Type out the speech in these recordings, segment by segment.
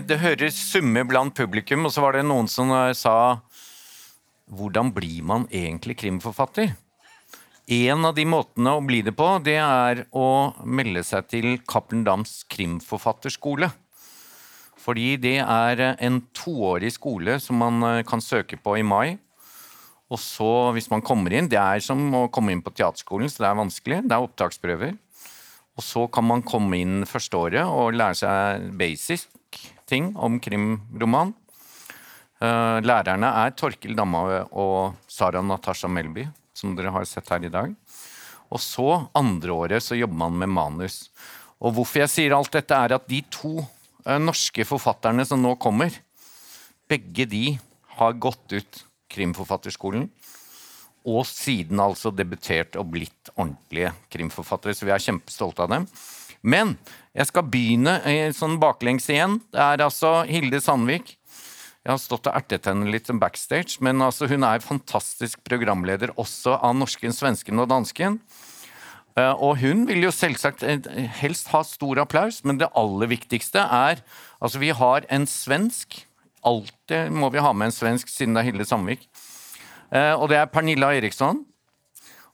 Det høres summe blant publikum, og så var det noen som sa Hvordan blir man egentlig krimforfatter? En av de måtene å bli det på, det er å melde seg til Cappelen Dams krimforfatterskole. Fordi det er en toårig skole som man eh, kan søke på i mai. Og så, hvis man kommer inn Det er som å komme inn på teaterskolen, så det er vanskelig. Det er opptaksprøver. Og så kan man komme inn første året og lære seg basic ting om krimroman. Uh, lærerne er Torkil Damhaug og Sara Natasha Melby, som dere har sett her i dag. Og så, andre året, så jobber man med manus. Og hvorfor jeg sier alt dette, er at de to uh, norske forfatterne som nå kommer, begge de har gått ut Krimforfatterskolen og siden altså debutert og blitt ordentlige krimforfattere. Så vi er kjempestolte av dem. Men jeg skal begynne sånn baklengs igjen. Det er altså Hilde Sandvik. Jeg har stått og ertet henne litt backstage, men altså hun er fantastisk programleder også av norsken, svensken og dansken. Eh, og hun vil jo selvsagt eh, helst ha stor applaus, men det aller viktigste er Altså, vi har en svensk Alltid må vi ha med en svensk, siden det er Hilde Sandvik. Eh, og det er Pernilla Eriksson.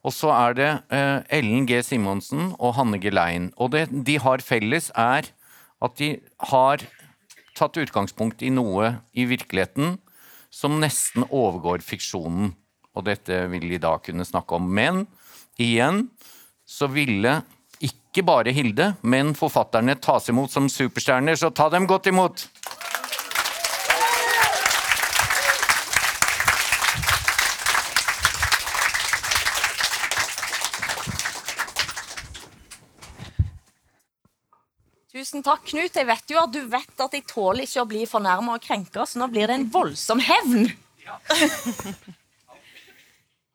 Og så er det eh, Ellen G. Simonsen og Hanne G. Lein. Og det de har felles, er at de har tatt utgangspunkt i noe i virkeligheten som nesten overgår fiksjonen. Og dette vil de da kunne snakke om. Men igjen så ville ikke bare Hilde, men forfatterne tas imot som superstjerner, så ta dem godt imot! Tusen takk, Knut. Jeg vet jo at du vet at jeg tåler ikke å bli fornærma og krenka, så nå blir det en voldsom hevn. Ja.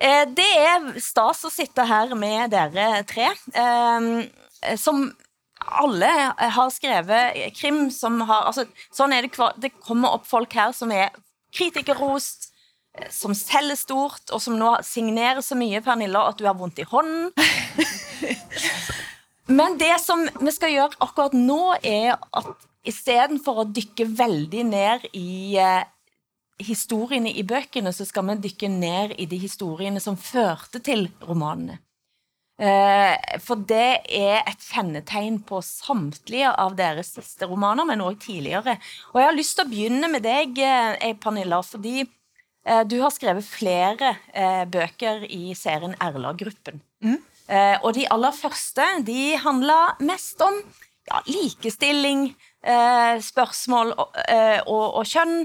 Eh, det er stas å sitte her med dere tre, eh, som alle har skrevet krim som har altså, Sånn er det Det kommer opp folk her som er kritikerrost, eh, som selger stort, og som nå signerer så mye, Pernilla, at du har vondt i hånden. Men det som vi skal gjøre akkurat nå, er at istedenfor å dykke veldig ned i eh, historiene i bøkene, så skal vi dykke ned i de historiene som førte til romanene. Eh, for det er et kjennetegn på samtlige av deres siste romaner, men òg tidligere. Og jeg har lyst til å begynne med deg, eh, Pernilla, fordi du har skrevet flere bøker i serien Erla-gruppen. Mm. Eh, og de aller første de handla mest om ja, likestilling, eh, spørsmål og, eh, og, og, kjønn.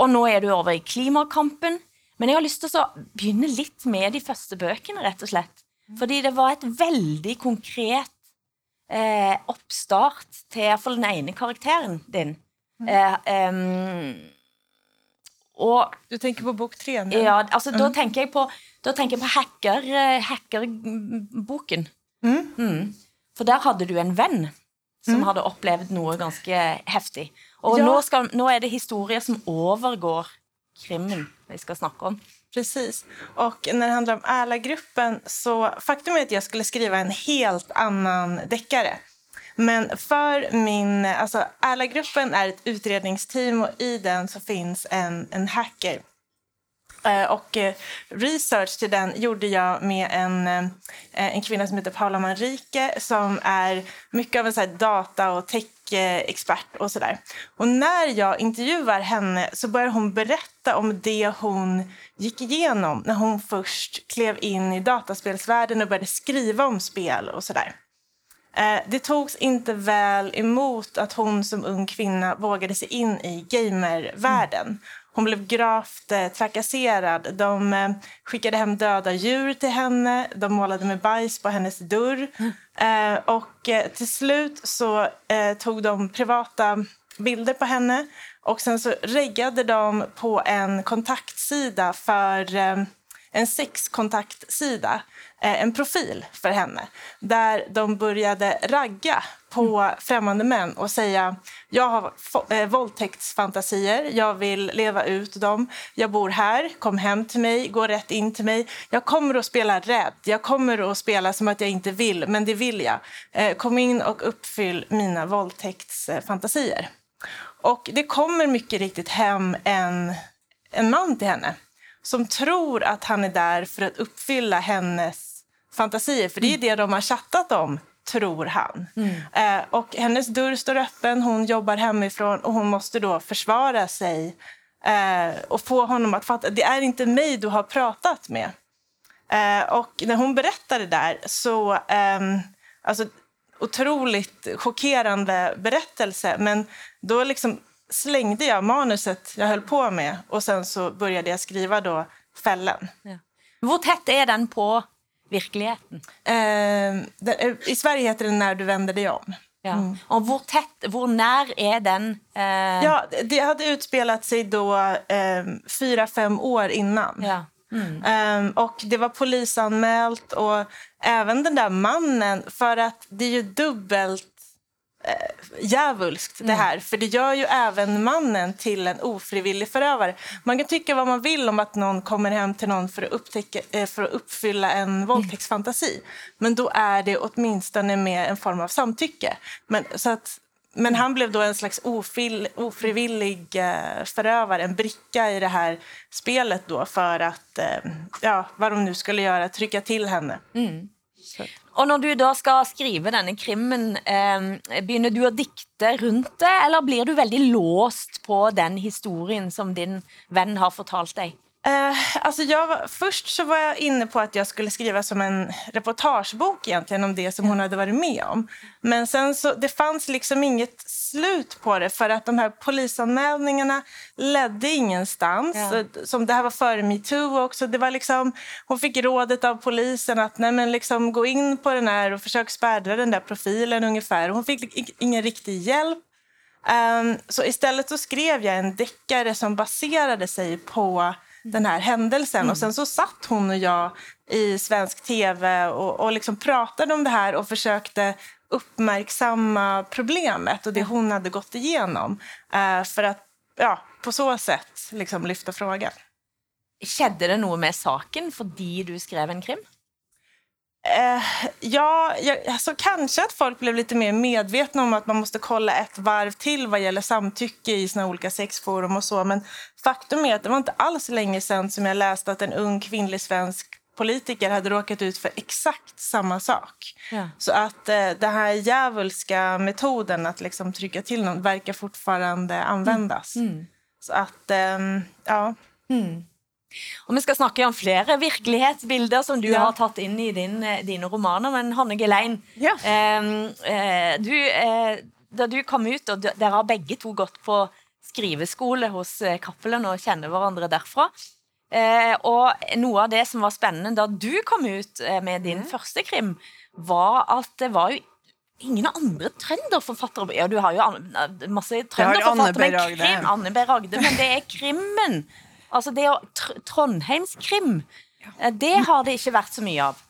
Og nå er du over i klimakampen. Men jeg har lyst til å begynne litt med de første bøkene, rett og slett. Fordi det var et veldig konkret eh, oppstart til iallfall den ene karakteren din. Eh, Eh, um, og, du tenker på bok tre? Ja, altså, mm. da tenker jeg på da tenker jeg på hacker, eh, hackerboken. Mm. Mm. For der hadde du en venn som mm. hadde opplevd noe ganske heftig. Og ja. nå, skal, nå, er det historier som overgår krimmen vi skal snakke om. Precis. Och när det handlar om Erla-gruppen så faktum är att jag skulle skriva en helt annan deckare. Men för min, alltså Erla-gruppen är ett utredningsteam och i den så finns en, en hacker Eh, och eh, research till den gjorde jag med en, eh, en kvinna som heter Paula Manrike som är mycket av en så data och tech-expert och sådär. Och när jag intervjuar henne så börjar hon berätta om det hon gick igenom när hon först klev in i dataspelsvärlden och började skriva om spel och sådär. Det togs inte väl emot att hon som ung kvinna vågade sig in i gamervärlden. Hun Hon blev gravt eh, trakasserad. De eh, skickade hem döda djur till henne. De målade med bajs på hennes dörr. Og til och eh, till slut så eh, tog de privata bilder på henne. Och sen så reggade de på en kontaktsida för eh, en sexkontaktsida Eh, en profil för henne där de började ragga på främmande män och säga jag har eh, våldtäktsfantasier, jag vill leva ut dem, jag bor här, kom hem till mig, gå rätt in till mig. Jag kommer att spela rädd, jag kommer att spela som att jag inte vill, men det vill jag. Eh, kom in och uppfyll mina våldtäktsfantasier. Och det kommer mycket riktigt hem en, en man till henne som tror att han är där för att uppfylla hennes fantasier. För det är det de har chattat om, tror han. Eh, och hennes dörr står öppen, hon jobbar hemifrån och hon måste då försvara sig eh, och få honom att fatta det är inte mig du har pratat med. Eh, och när hon berättar det där så... ehm, alltså, otroligt chockerande berättelse. Men då liksom slängde jag manuset jag höll på med och sen så började jag skriva då fällen. Hvor tett er den på virkeligheten? Eh, det, I Sverige heter det När du vänder dig om. Ja. Og hvor tett, hvor nær er den eh, Ja, det hade utspelat sig då eh, fyra, fem år innan. ja. Ehm, och det var polisanmält och även den där mannen, för att det är ju dubbelt djävulskt det här. För det gör ju även mannen till en ofrivillig förövare. Man kan tycka vad man vill om att någon kommer hem till någon för att, upptäcka, eh, för att uppfylla en våldtäktsfantasi. Men då är det åtminstone med en form av samtycke. Men, så att, men han blev då en slags ofil, ofrivillig eh, förövare, en bricka i det här spelet då för att, eh, ja, vad de nu skulle göra, trycka till henne. Og når du da skal skrive denne krimmen, eh, begynner du å dikte rundt det, eller blir du veldig låst på den historien som din venn har fortalt deg? Eh, alltså jag var, först så var jag inne på att jag skulle skriva som en reportagebok egentligen om det som hon hade varit med om. Men sen så, det fanns liksom inget slut på det för att de här polisanmälningarna ledde ingenstans. Ja. Eh, Som det här var före metoo också. Det var liksom, hon fick rådet av polisen att nej men liksom, gå in på den här och försök spärra den där profilen ungefär. Hon fick ingen riktig hjälp. Um, så istället så skrev jag en deckare som baserade sig på den här händelsen. Och sen så satt hon och jag i svensk tv och, och liksom pratade om det här och försökte uppmärksamma problemet och det hon hade gått igenom. eh, för att ja, på så sätt liksom lyfta frågan. Skedde det noe med saken fordi du skrev en krim? Eh, ja, jag, alltså kanske att folk blev lite mer medvetna om att man måste kolla ett varv till vad gäller samtycke i sina olika sexforum och så. Men faktum är att det var inte alls länge sedan som jag läste att en ung kvinnlig svensk politiker hade råkat ut för exakt samma sak. Ja. Så att eh, den här djävulska metoden att liksom trycka till någon verkar fortfarande användas. Så att, eh, ja. Og vi skal snakke om flere virkelighetsbilder som du Ja. har tatt inn i din, eh, dine romaner. Men Hanne Gelein, Ja. eh, eh, du, eh, da du kom ut, og dere har begge to gått på skriveskole hos eh, Cappelen og kjenner hverandre derfra. Eh, og noe av det som var spennende da du kom ut med din første krim, var at det var jo ingen andre trønderforfattere Ja, du har jo masse trønderforfattere, men krim Anne B. Ragde, men det er krimmen. Altså det å tr Trondheimskrim, eh, det har det ikke vært så mye av.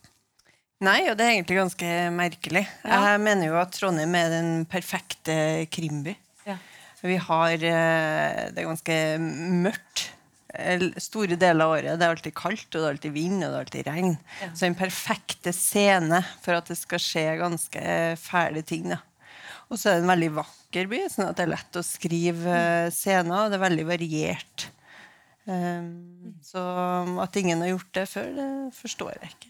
Nei, og det er egentlig ganske merkelig. Jeg mener jo at Trondheim er den perfekte krimby. Ja. Vi har eh, Det er ganske mørkt eh, store deler av året. Det er alltid kaldt, og det er alltid vind, og det er alltid regn. Så den perfekte scene for at det skal skje ganske fæle ting. Da. Og så er det en veldig vakker by, sånn at det er lett å skrive scener, og det er veldig variert. Um, så at ingen har gjort det før, det forstår jeg ikke.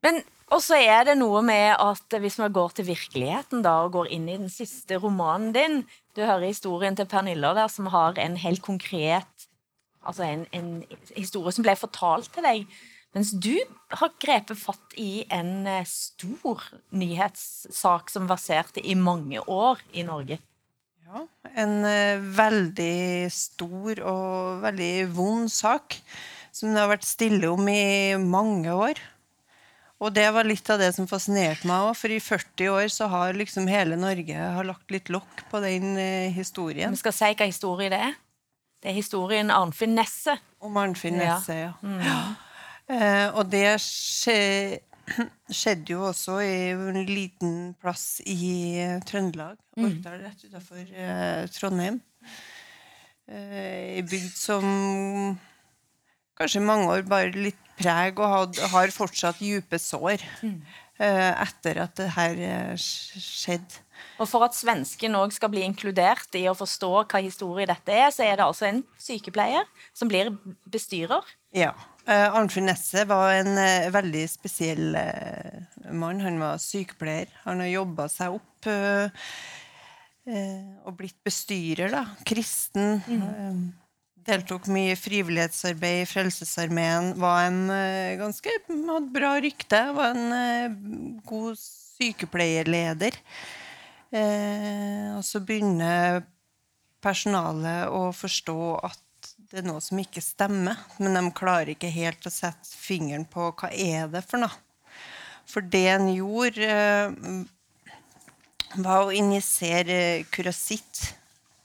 Men også er det noe med at hvis man går til virkeligheten da, og går inn i den siste romanen din Du hører historien til Pernilla der, som har en helt konkret Altså en, en historie som ble fortalt til deg. Mens du har grepet fatt i en eh, stor nyhetssak som verserte i mange år i Norge. Ja, en eh, veldig stor og veldig vond sak som det har vært stille om i mange år. Og det var litt av det som fascinerte meg òg, for i 40 år så har liksom hele Norge har lagt litt lokk på den eh, historien Vi skal si hva historie det er. Det er historien Arnfinn Nesse. om Arnfinn Ja. Nesse. Ja. Eh, og det skje, skjedde jo også i en liten plass i eh, Trøndelag, Orkdal, rett utenfor eh, Trondheim. Eh, I bygd som kanskje mange år bare litt preg og had, har fortsatt dype sår. eh, etter at det her eh, skjedde. Og for at svensken òg skal bli inkludert i å forstå hva historie dette er, så er det altså en sykepleier som blir bestyrer. Ja. Uh, Arnfinn Nesset var en uh, veldig spesiell uh, mann. Han var sykepleier. Han har jobba seg opp og blitt bestyrer, da. Kristen. Mm. deltok mye i frivillighetsarbeid i Frelsesarmeen. Var en ganske Hadde bra rykte. Var en god sykepleierleder. og så begynner personalet å forstå at det er noe som ikke stemmer, men de klarer ikke helt å sette fingeren på hva er det for noe. For det en gjorde, eh, var å injisere kurasitt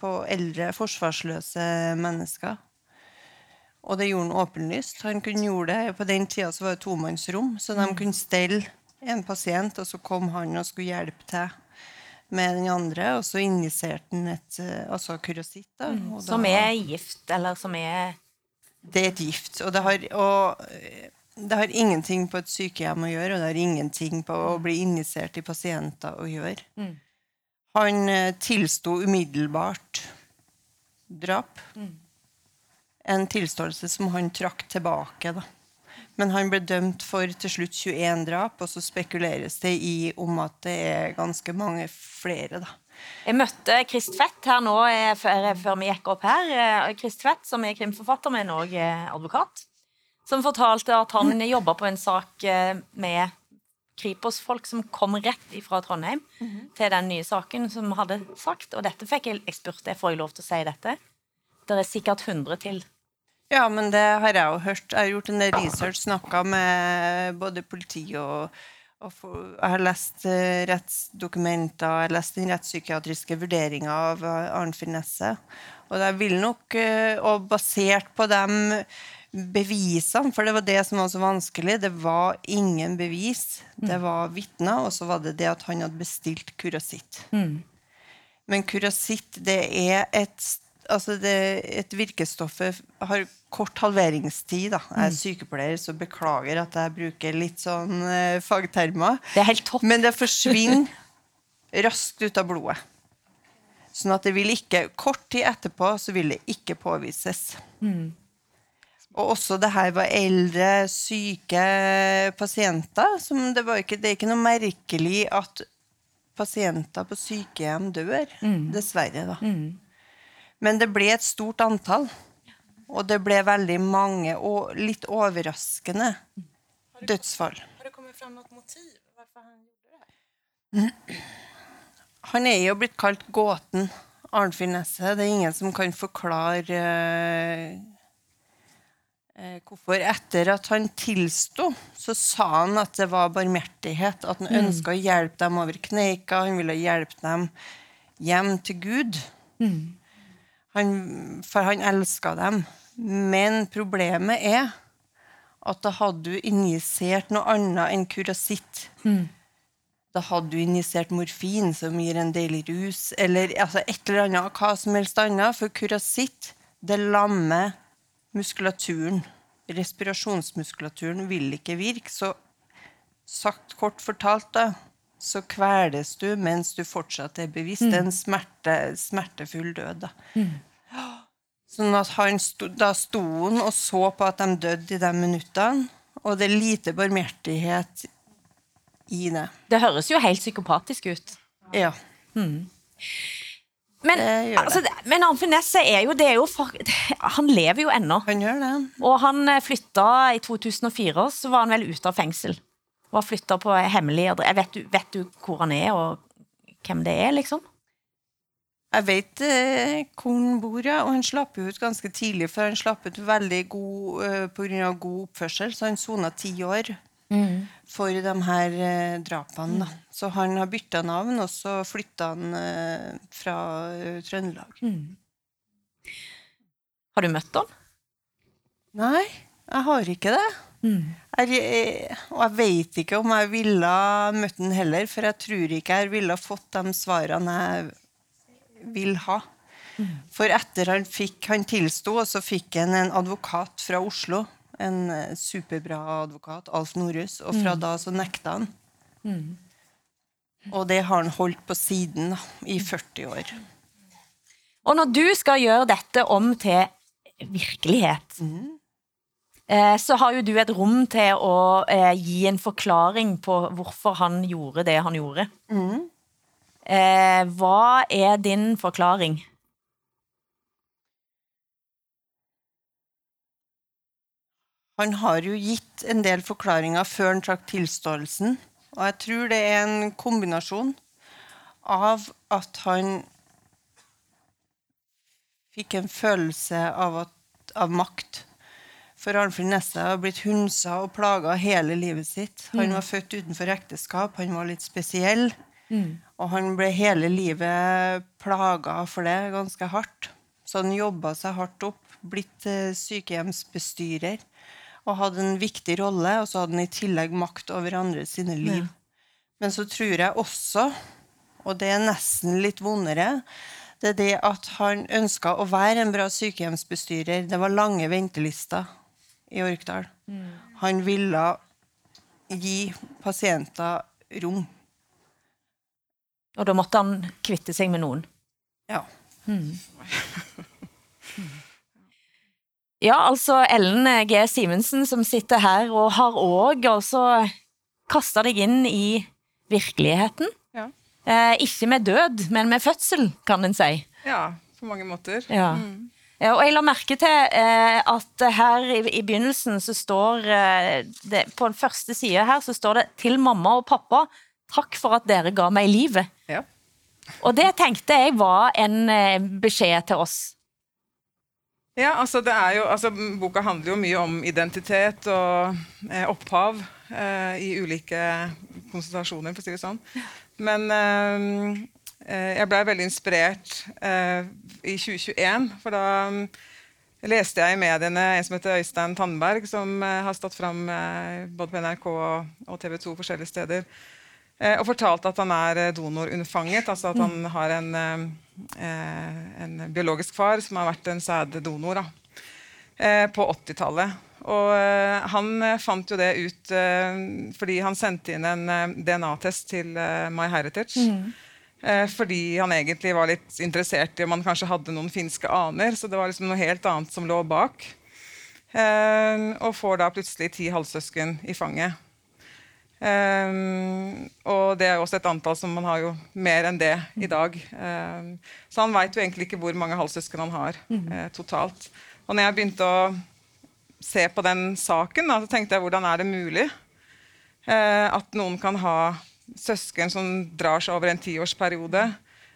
på eldre, forsvarsløse mennesker. Og det gjorde han åpenlyst. Han kunne gjøre det. På den tida var det tomannsrom, så de mm. kunne stelle en pasient, og så kom han og skulle hjelpe til med den andre, og så injiserte han et eh, altså kurasitt. da, som er gift, eller som er Det er et gift. Og det, har, og eh, det har ingenting på et sykehjem å gjøre, og det har ingenting på å bli injisert i pasienter å gjøre. Mm. Han eh, tilsto umiddelbart drap. Mm. En tilståelse som han trakk tilbake. da. Men han ble dømt for til slutt 21 drap, og så spekuleres det i om at det er ganske mange flere. da. Jeg møtte Krist Fett her nå eh, før, før vi gikk opp her. Krist Fett, som er krimforfatter, men òg advokat. Som fortalte at han mm. jobba på en sak eh, med Kripos-folk som kom rett fra Trondheim mm -hmm. til den nye saken som hadde sagt. Og dette fikk jeg, jeg spurte får jeg lov til å si dette. Det er sikkert 100 til ja, men det har jeg jo hørt. Jeg har gjort en del research, snakka med både politi og, og for, Jeg har lest uh, rettsdokumenter, jeg har lest den rettspsykiatriske vurderinga av uh, Arnfinn Nesse. Og jeg vil nok, uh, og basert på de bevisene, for det var det som var så vanskelig, det var ingen bevis. Det mm. var vitner, og så var det det at han hadde bestilt kurasitt. Mm. Men kurasitt, det er et altså det, et virkestoff har kort halveringstid. Da. Jeg er mm. sykepleier, så beklager at jeg bruker litt sånn uh, fagtermer. Det er helt topp. Men det forsvinner raskt ut av blodet. Sånn at det vil ikke Kort tid etterpå så vil det ikke påvises. Mm. Og også det her var eldre, syke pasienter. Det, ikke, det, er ikke noe merkelig at pasienter på sykehjem dør. Mm. Dessverre, da. Mm. Men det ble et stort antall. Og det ble veldig mange og litt overraskende dødsfall. Har det kommet fram noe motiv hvorfor han gjorde det? Han er jo blitt kalt gåten. Arnfinn Nesset. Det er ingen som kan forklare uh, uh, hvorfor. Etter at han tilsto, så sa han at det var barmhjertighet. At han mm. ønska å hjelpe dem over kneika. Han ville hjelpe dem hjem til Gud. Mm. Han, for han elska dem. Men problemet er at da hadde du injisert noe annet enn kurasitt. Mm. Da hadde du injisert morfin, som gir en deilig rus, eller altså et eller annet, hva som helst annet. For kurasitt, det lammer muskulaturen. Respirasjonsmuskulaturen vil ikke virke. Så sagt kort fortalt, da, så kveles du mens du fortsatt er bevisst. Det er En smerte, smertefull død. Da. Mm. Sånn at han sto, Da sto han og så på at de døde i de minuttene, og det er lite barmhjertighet i det. Det høres jo helt psykopatisk ut. Ja. Mm. Men, altså, men Arnfinn Nesset er jo, det er jo for, Han lever jo ennå. Han gjør det. Og han eh, flytta i 2004, så var han vel ute av fengsel. Og har flytta på hemmelig vet vet du hvor han er, og hvem det er, liksom? Jeg vet eh, hvor han bor, ja. Og han slapp ut ganske tidlig, for han slapp ut veldig god eh, pga. god oppførsel. Så han sona ti år mm. for de her eh, drapene. Da. Så han har bytta navn, og så flytta han eh, fra uh, Trøndelag. Mm. Har du møtt han? Nei, jeg har ikke det. Mm. Jeg, eh, og jeg vet ikke om jeg ville møtt ham heller, for jeg tror ikke jeg ville fått de svarene jeg vil ha. For etter han fikk han tilsto, og så fikk han en advokat fra Oslo. En eh, superbra advokat, Alf Norhus. Og fra mm. da så nekta han. Og det har han holdt på siden da, i 40 år. Og når du skal gjøre dette om til virkelighet, eh, så har jo du et rom til å eh, gi en forklaring på hvorfor han gjorde det han gjorde. Eh, hva er din forklaring? Han har jo gitt en del forklaringer før han trakk tilståelsen. Og jeg tror det er en kombinasjon av at han fikk en følelse av, at, av makt. For Arnfrid Nesse har blitt hunsa og plaga hele livet sitt. Han var født utenfor ekteskap, han var litt spesiell. Og han ble hele livet plaga for det ganske hardt. Så han jobba seg hardt opp, blitt eh, sykehjemsbestyrer og hadde en viktig rolle, og så hadde han i tillegg makt over andre sine liv. Men så tror jeg også, og det er nesten litt vondere, det er det at han ønska å være en bra sykehjemsbestyrer. Det var lange ventelister i Orkdal. Han ville gi pasienter rom. Og da måtte han kvitte seg med noen. Ja. Ja, altså Ellen G. Simensen som sitter her og har òg altså kasta deg inn i virkeligheten. Ja. Eh, ikke med død, men med fødsel, kan en si. ja, på mange måter. Ja. Ja, og jeg la merke til eh, at her i, i begynnelsen så står eh, det, På den første sida her så står det 'Til mamma og pappa, takk for at dere ga meg livet'. Ja. Og det tenkte jeg var en eh, beskjed til oss. Ja, altså det er jo, altså Boka handler jo mye om identitet og eh, opphav eh, i ulike konsentrasjoner, for å si det sånn. Men eh, eh, jeg blei veldig inspirert eh, i 2021, for da mm, leste jeg i mediene en som heter Øystein Tandberg, som eh, har stått fram eh, både på NRK og, TV 2 forskjellige steder, eh, og fortalte at han er eh, donorunnfanget, altså at han har en eh, eh, en biologisk far som har vært en sæddonor eh, på 80-tallet. Og eh, han eh, fant jo det ut eh, fordi han sendte inn en eh, DNA-test til eh, MyHeritage. Eh, fordi han egentlig var litt interessert i om han kanskje hadde noen finske aner. Så det var liksom noe helt annet som lå bak. Eh, og får da plutselig ti halvsøsken i fanget. Um, og det er også et antall som man har jo mer enn det i dag. Um, så han veit jo egentlig ikke hvor mange halvsøsken han har eh, totalt. Og når jeg begynte å se på den saken, da, så tenkte jeg hvordan er det mulig uh, at noen kan ha søsken som drar seg over en tiårsperiode.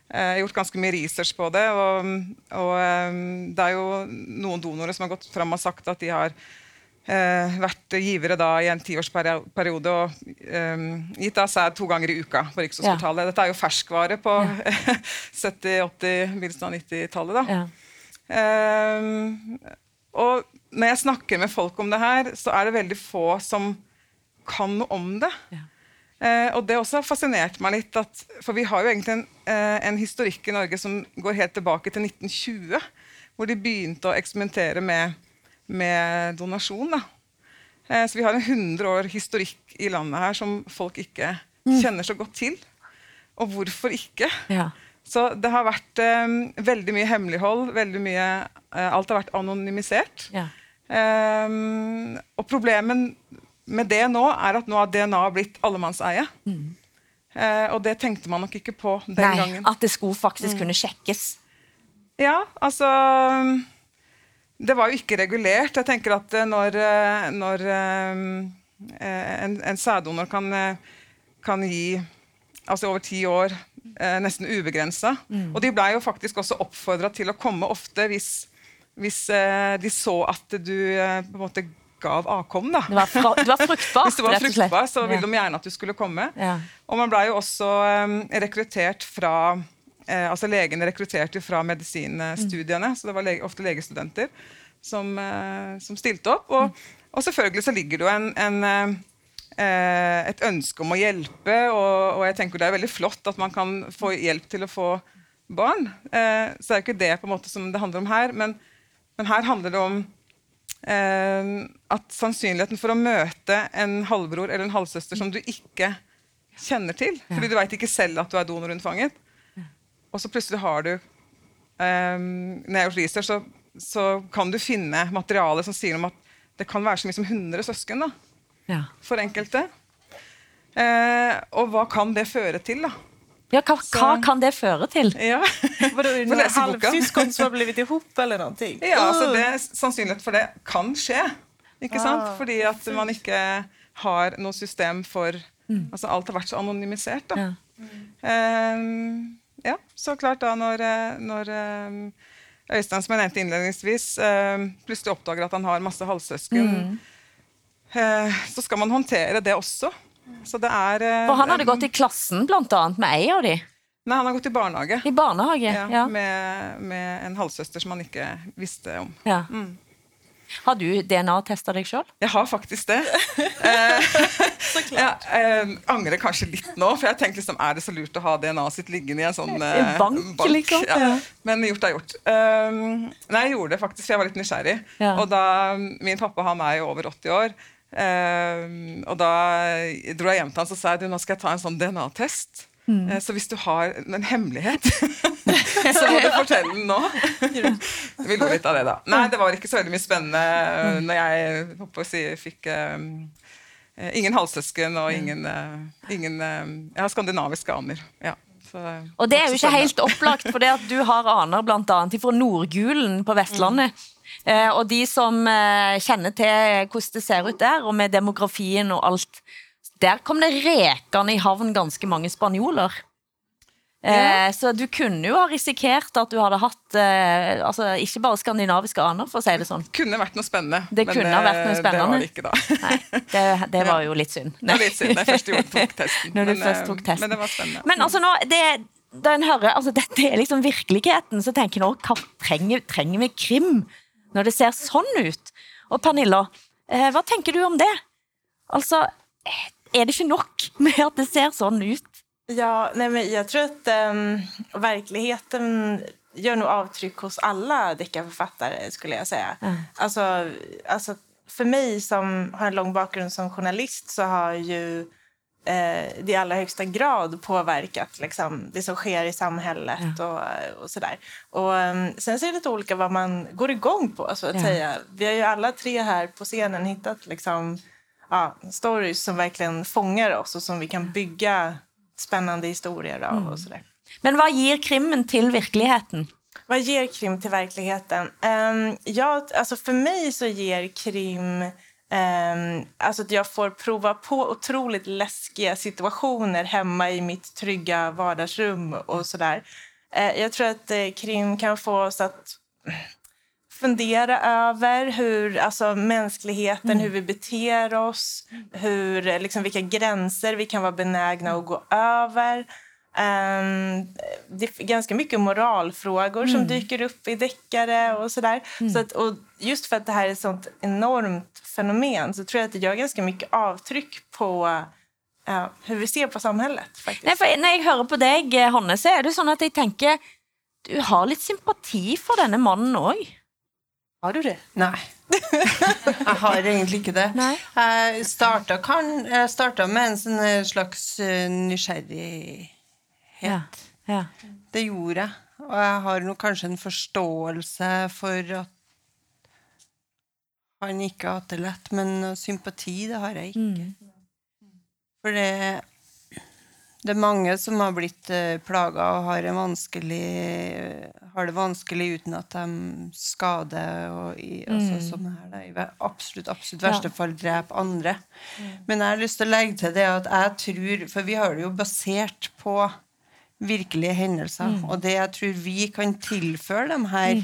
Eh, Jeg har gjort ganske mye research på det. Og, og eh, det er jo noen donorer som har gått fram og sagt at de har eh, vært givere da i en tiårsperiode og eh, gitt av sæd to ganger i uka på Rikshospitalet. Dette er jo ferskvare på 70-, 80-, begynnelsen av 90-tallet. da. Ja. Ehm, og når jeg snakker med folk om det her, så er det veldig få som kan noe om det. Ja. Eh, og det også har fascinert meg litt, at, for vi har jo egentlig en, eh, en historikk i Norge som går helt tilbake til 1920, hvor de begynte å eksperimentere med, med donasjon. Eh, så vi har en 100 år historikk i landet her som folk ikke kjenner så godt til. Og hvorfor ikke? Ja. Så det har vært eh, veldig mye hemmelighold. veldig mye, eh, Alt har vært anonymisert. Ja. Eh, og problemet med det nå er at nå har DNA blitt allemannseie. Eh, og det tenkte man nok ikke på den Nei, gangen. at det skulle faktisk kunne sjekkes. Ja, altså Det var jo ikke regulert. Jeg tenker at eh, når, eh, når eh, en, en sæddonor kan, kan gi altså over ti år nesten ubegrensa Og de blei jo faktisk også oppfordra til å komme ofte hvis, hvis eh, de så at du eh, på en måte gav avkom. da. Det var, fra, det var fruktbart, Hvis du var fruktbar, så ville de gjerne at du skulle komme. Ja. Og man blei jo også um, rekruttert fra eh, altså Legene rekrutterte fra medisinstudiene, så det var lege, ofte legestudenter som, eh, som stilte opp. Og, og selvfølgelig så ligger det jo en, en eh, et ønske om å hjelpe, og, og jeg tenker det er veldig flott at man kan få hjelp til å få barn. Eh, så det er jo ikke det på en måte som det handler om her, men, men her handler det om at sannsynligheten for å møte en halvbror eller en halvsøster som du ikke kjenner til. Fordi du veit ikke selv at du er donorunnfanget. Og så plutselig har du um, Når jeg har gjort research, så, så kan du finne materiale som sier om at det kan være så mye som 100 søsken da, Ja. for enkelte. Eh, og hva kan det føre til, da? Ja, hva, hva kan det føre til? Ja, halvsyskon som har blitt ihop eller någonting? ja altså det, Sannsynlighet for det kan skje. Ikke sant? Ah, Fordi at man ikke har noe system for altså Alt har vært så anonymisert. da. Ja. Um, ja, så klart da når, eh, når um, Øystein, som jeg nevnte innledningsvis, um, plutselig oppdager at han har masse halvsøsken, eh, så skal man håndtere det også. Så det er eh, For han hadde gått i klassen blant annet med ei av de, Nei, han har gått i barnehage. i barnehage. Ja, Ja. Med, med en halvsøster som han ikke visste om. Ja. Mm. Har du DNA-testa deg sjøl? Jeg har faktisk det. Eh, jeg eh, angrer kanskje litt nå, for jeg tenkte liksom, er det så lurt å ha DNA-et sitt liggende i en sånn eh, En bank, liksom? Ja. Men gjort er gjort. Um, nei, jeg gjorde det faktisk, for jeg var litt nysgjerrig. Og da, Min pappa han er jo over 80 år. Um, og da dro jeg hjem til han og sa at nå skal jeg ta en sånn DNA-test. Mm. Uh, Så hvis du har en hemmelighet, så må du fortelle den nå. Vi lo litt av det, da. Nei, det var ikke så veldig mye spennende Mm. når jeg håper å si, fikk um, ingen halvsøsken og ingen, uh, ingen eh, Jeg har skandinaviske aner. Ja, så, Og det er jo ikke helt opplagt, for det at du har aner annet fra Nordgulen på Vestlandet. Eh, og de som eh, kjenner til hvordan det ser ut der, og med demografien og alt, der kom det rekende i havn ganske mange spanjoler. Ja. så du kunne jo ha risikert at du hadde hatt eh, altså ikke bare skandinaviske aner, for å si det sånn. Kunne vært noe spennende. Det men, kunne ha vært noe spennende. Det var det ikke da. Nei, det, det var jo litt synd. Det var litt synd, det første jeg tok testen. Når du men, først eh, tok testen. Men det var spennende. Men altså nå, det, da en hører, altså dette er liksom virkeligheten, så tenker nå, hva trenger, trenger vi krim når det ser sånn ut? Og Pernilla, eh, hva tenker du om det? Altså, er det ikke nok med at det ser sånn ut? Ja, nei, men jeg tror at um, verkligheten gjør noe avtrykk hos alle deckarförfattare skulle jeg si. Mm. Altså, altså, for meg som har en lang bakgrunn som journalist så har ju eh, det i allra högsta grad påverkat liksom, det som sker i samhället och, och sådär. Och, um, sen er det lite olika vad man går igång på. Så att Ja. säga. Vi har ju alla tre här på scenen hittat liksom, ja, stories som verkligen fångar oss och som vi kan bygga spännande historier av. och sådär. Men hva gir krimmen til virkeligheten? Vad ger krim till verkligheten? Um, ja, alltså för mig så ger krim um, alltså att jag får prova på otroligt läskiga situationer hemma i mitt trygga vardagsrum och sådär. Uh, jag tror att uh, krim kan få oss att fundera över hur, alltså, mänskligheten, hur vi beter oss, hur, eh, liksom, vilka gränser vi kan vara benägna att gå över. Ehm, det är ganska mycket moralfrågor som dyker upp i deckare och sådär. Så att, och just för att det här är ett sånt enormt fenomen så tror jag att det gör ganska mycket avtryck på uh, hur vi ser på samhället. Faktiskt. Nej, för når jeg hører på deg, Hanne, så er det sånn at jeg tenker du har litt sympati for denne mannen òg. Har du det? Nei. Jeg har egentlig ikke det. Nei. Jeg starta, kan, jeg starta med en eh, slags eh, nysgjerrighet. Ja. Ja. Det gjorde jeg. Og jeg har nok kanskje en forståelse for at han ikke har hatt det lett, men sympati, det har jeg ikke. For det, det er mange som har blitt uh, plaga og har, har det vanskelig uten at de skader og i, altså, sånn her, da, i absolutt, absolutt verste fall dreper andre. Men jeg har lyst til å legge til det at jeg tror For vi har det jo basert på virkelige hendelser. Og det jeg tror vi kan tilføre de her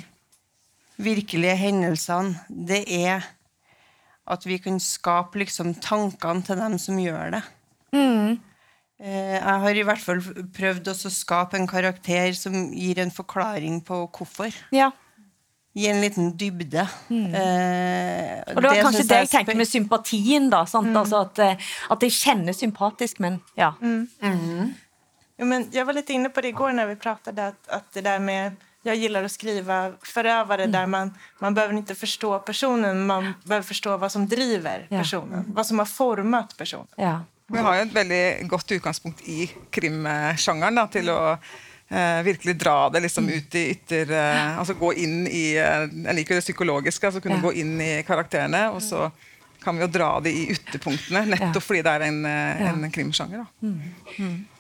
virkelige hendelsene, det er at vi kan skape liksom tankene til dem som gjør det. Mm. Jeg har i hvert fall prøvd også å skape en karakter som gir en forklaring på hvorfor. ja. Gi en liten dybde. Eh, Og det var kanskje det jeg tenkte med sympatien, da. Sant? Altså at, eh, at jeg kjenner sympatisk, men ja. Jo, men jag var lite inne på det igår när vi pratade att, att det där med jag gillar att skriva förövare där man, man behöver inte förstå personen, man behöver förstå vad som driver Ja. personen, vad som har format personen. ja. Vi har jo et veldig godt utgangspunkt i krimsjangeren da, til å eh, virkelig dra det liksom ut i ytter eh, Altså gå inn i eh, Jeg liker det psykologiske, altså kunne Ja. gå inn i karakterene. Og så kan vi jo dra det i ytterpunktene, nettopp fordi det er en, en ja. krimsjanger. da.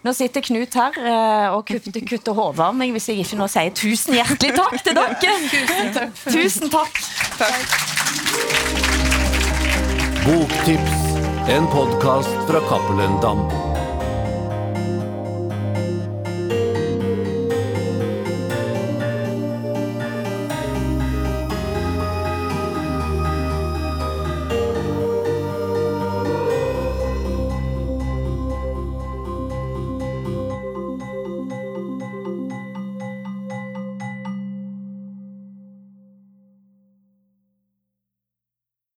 Nå sitter Knut her eh, og kutter, kutter hodet av meg hvis jeg ikke nå sier tusen hjertelig takk til dere. Tusen takk. Boktips, en podkast fra Cappelen Dam.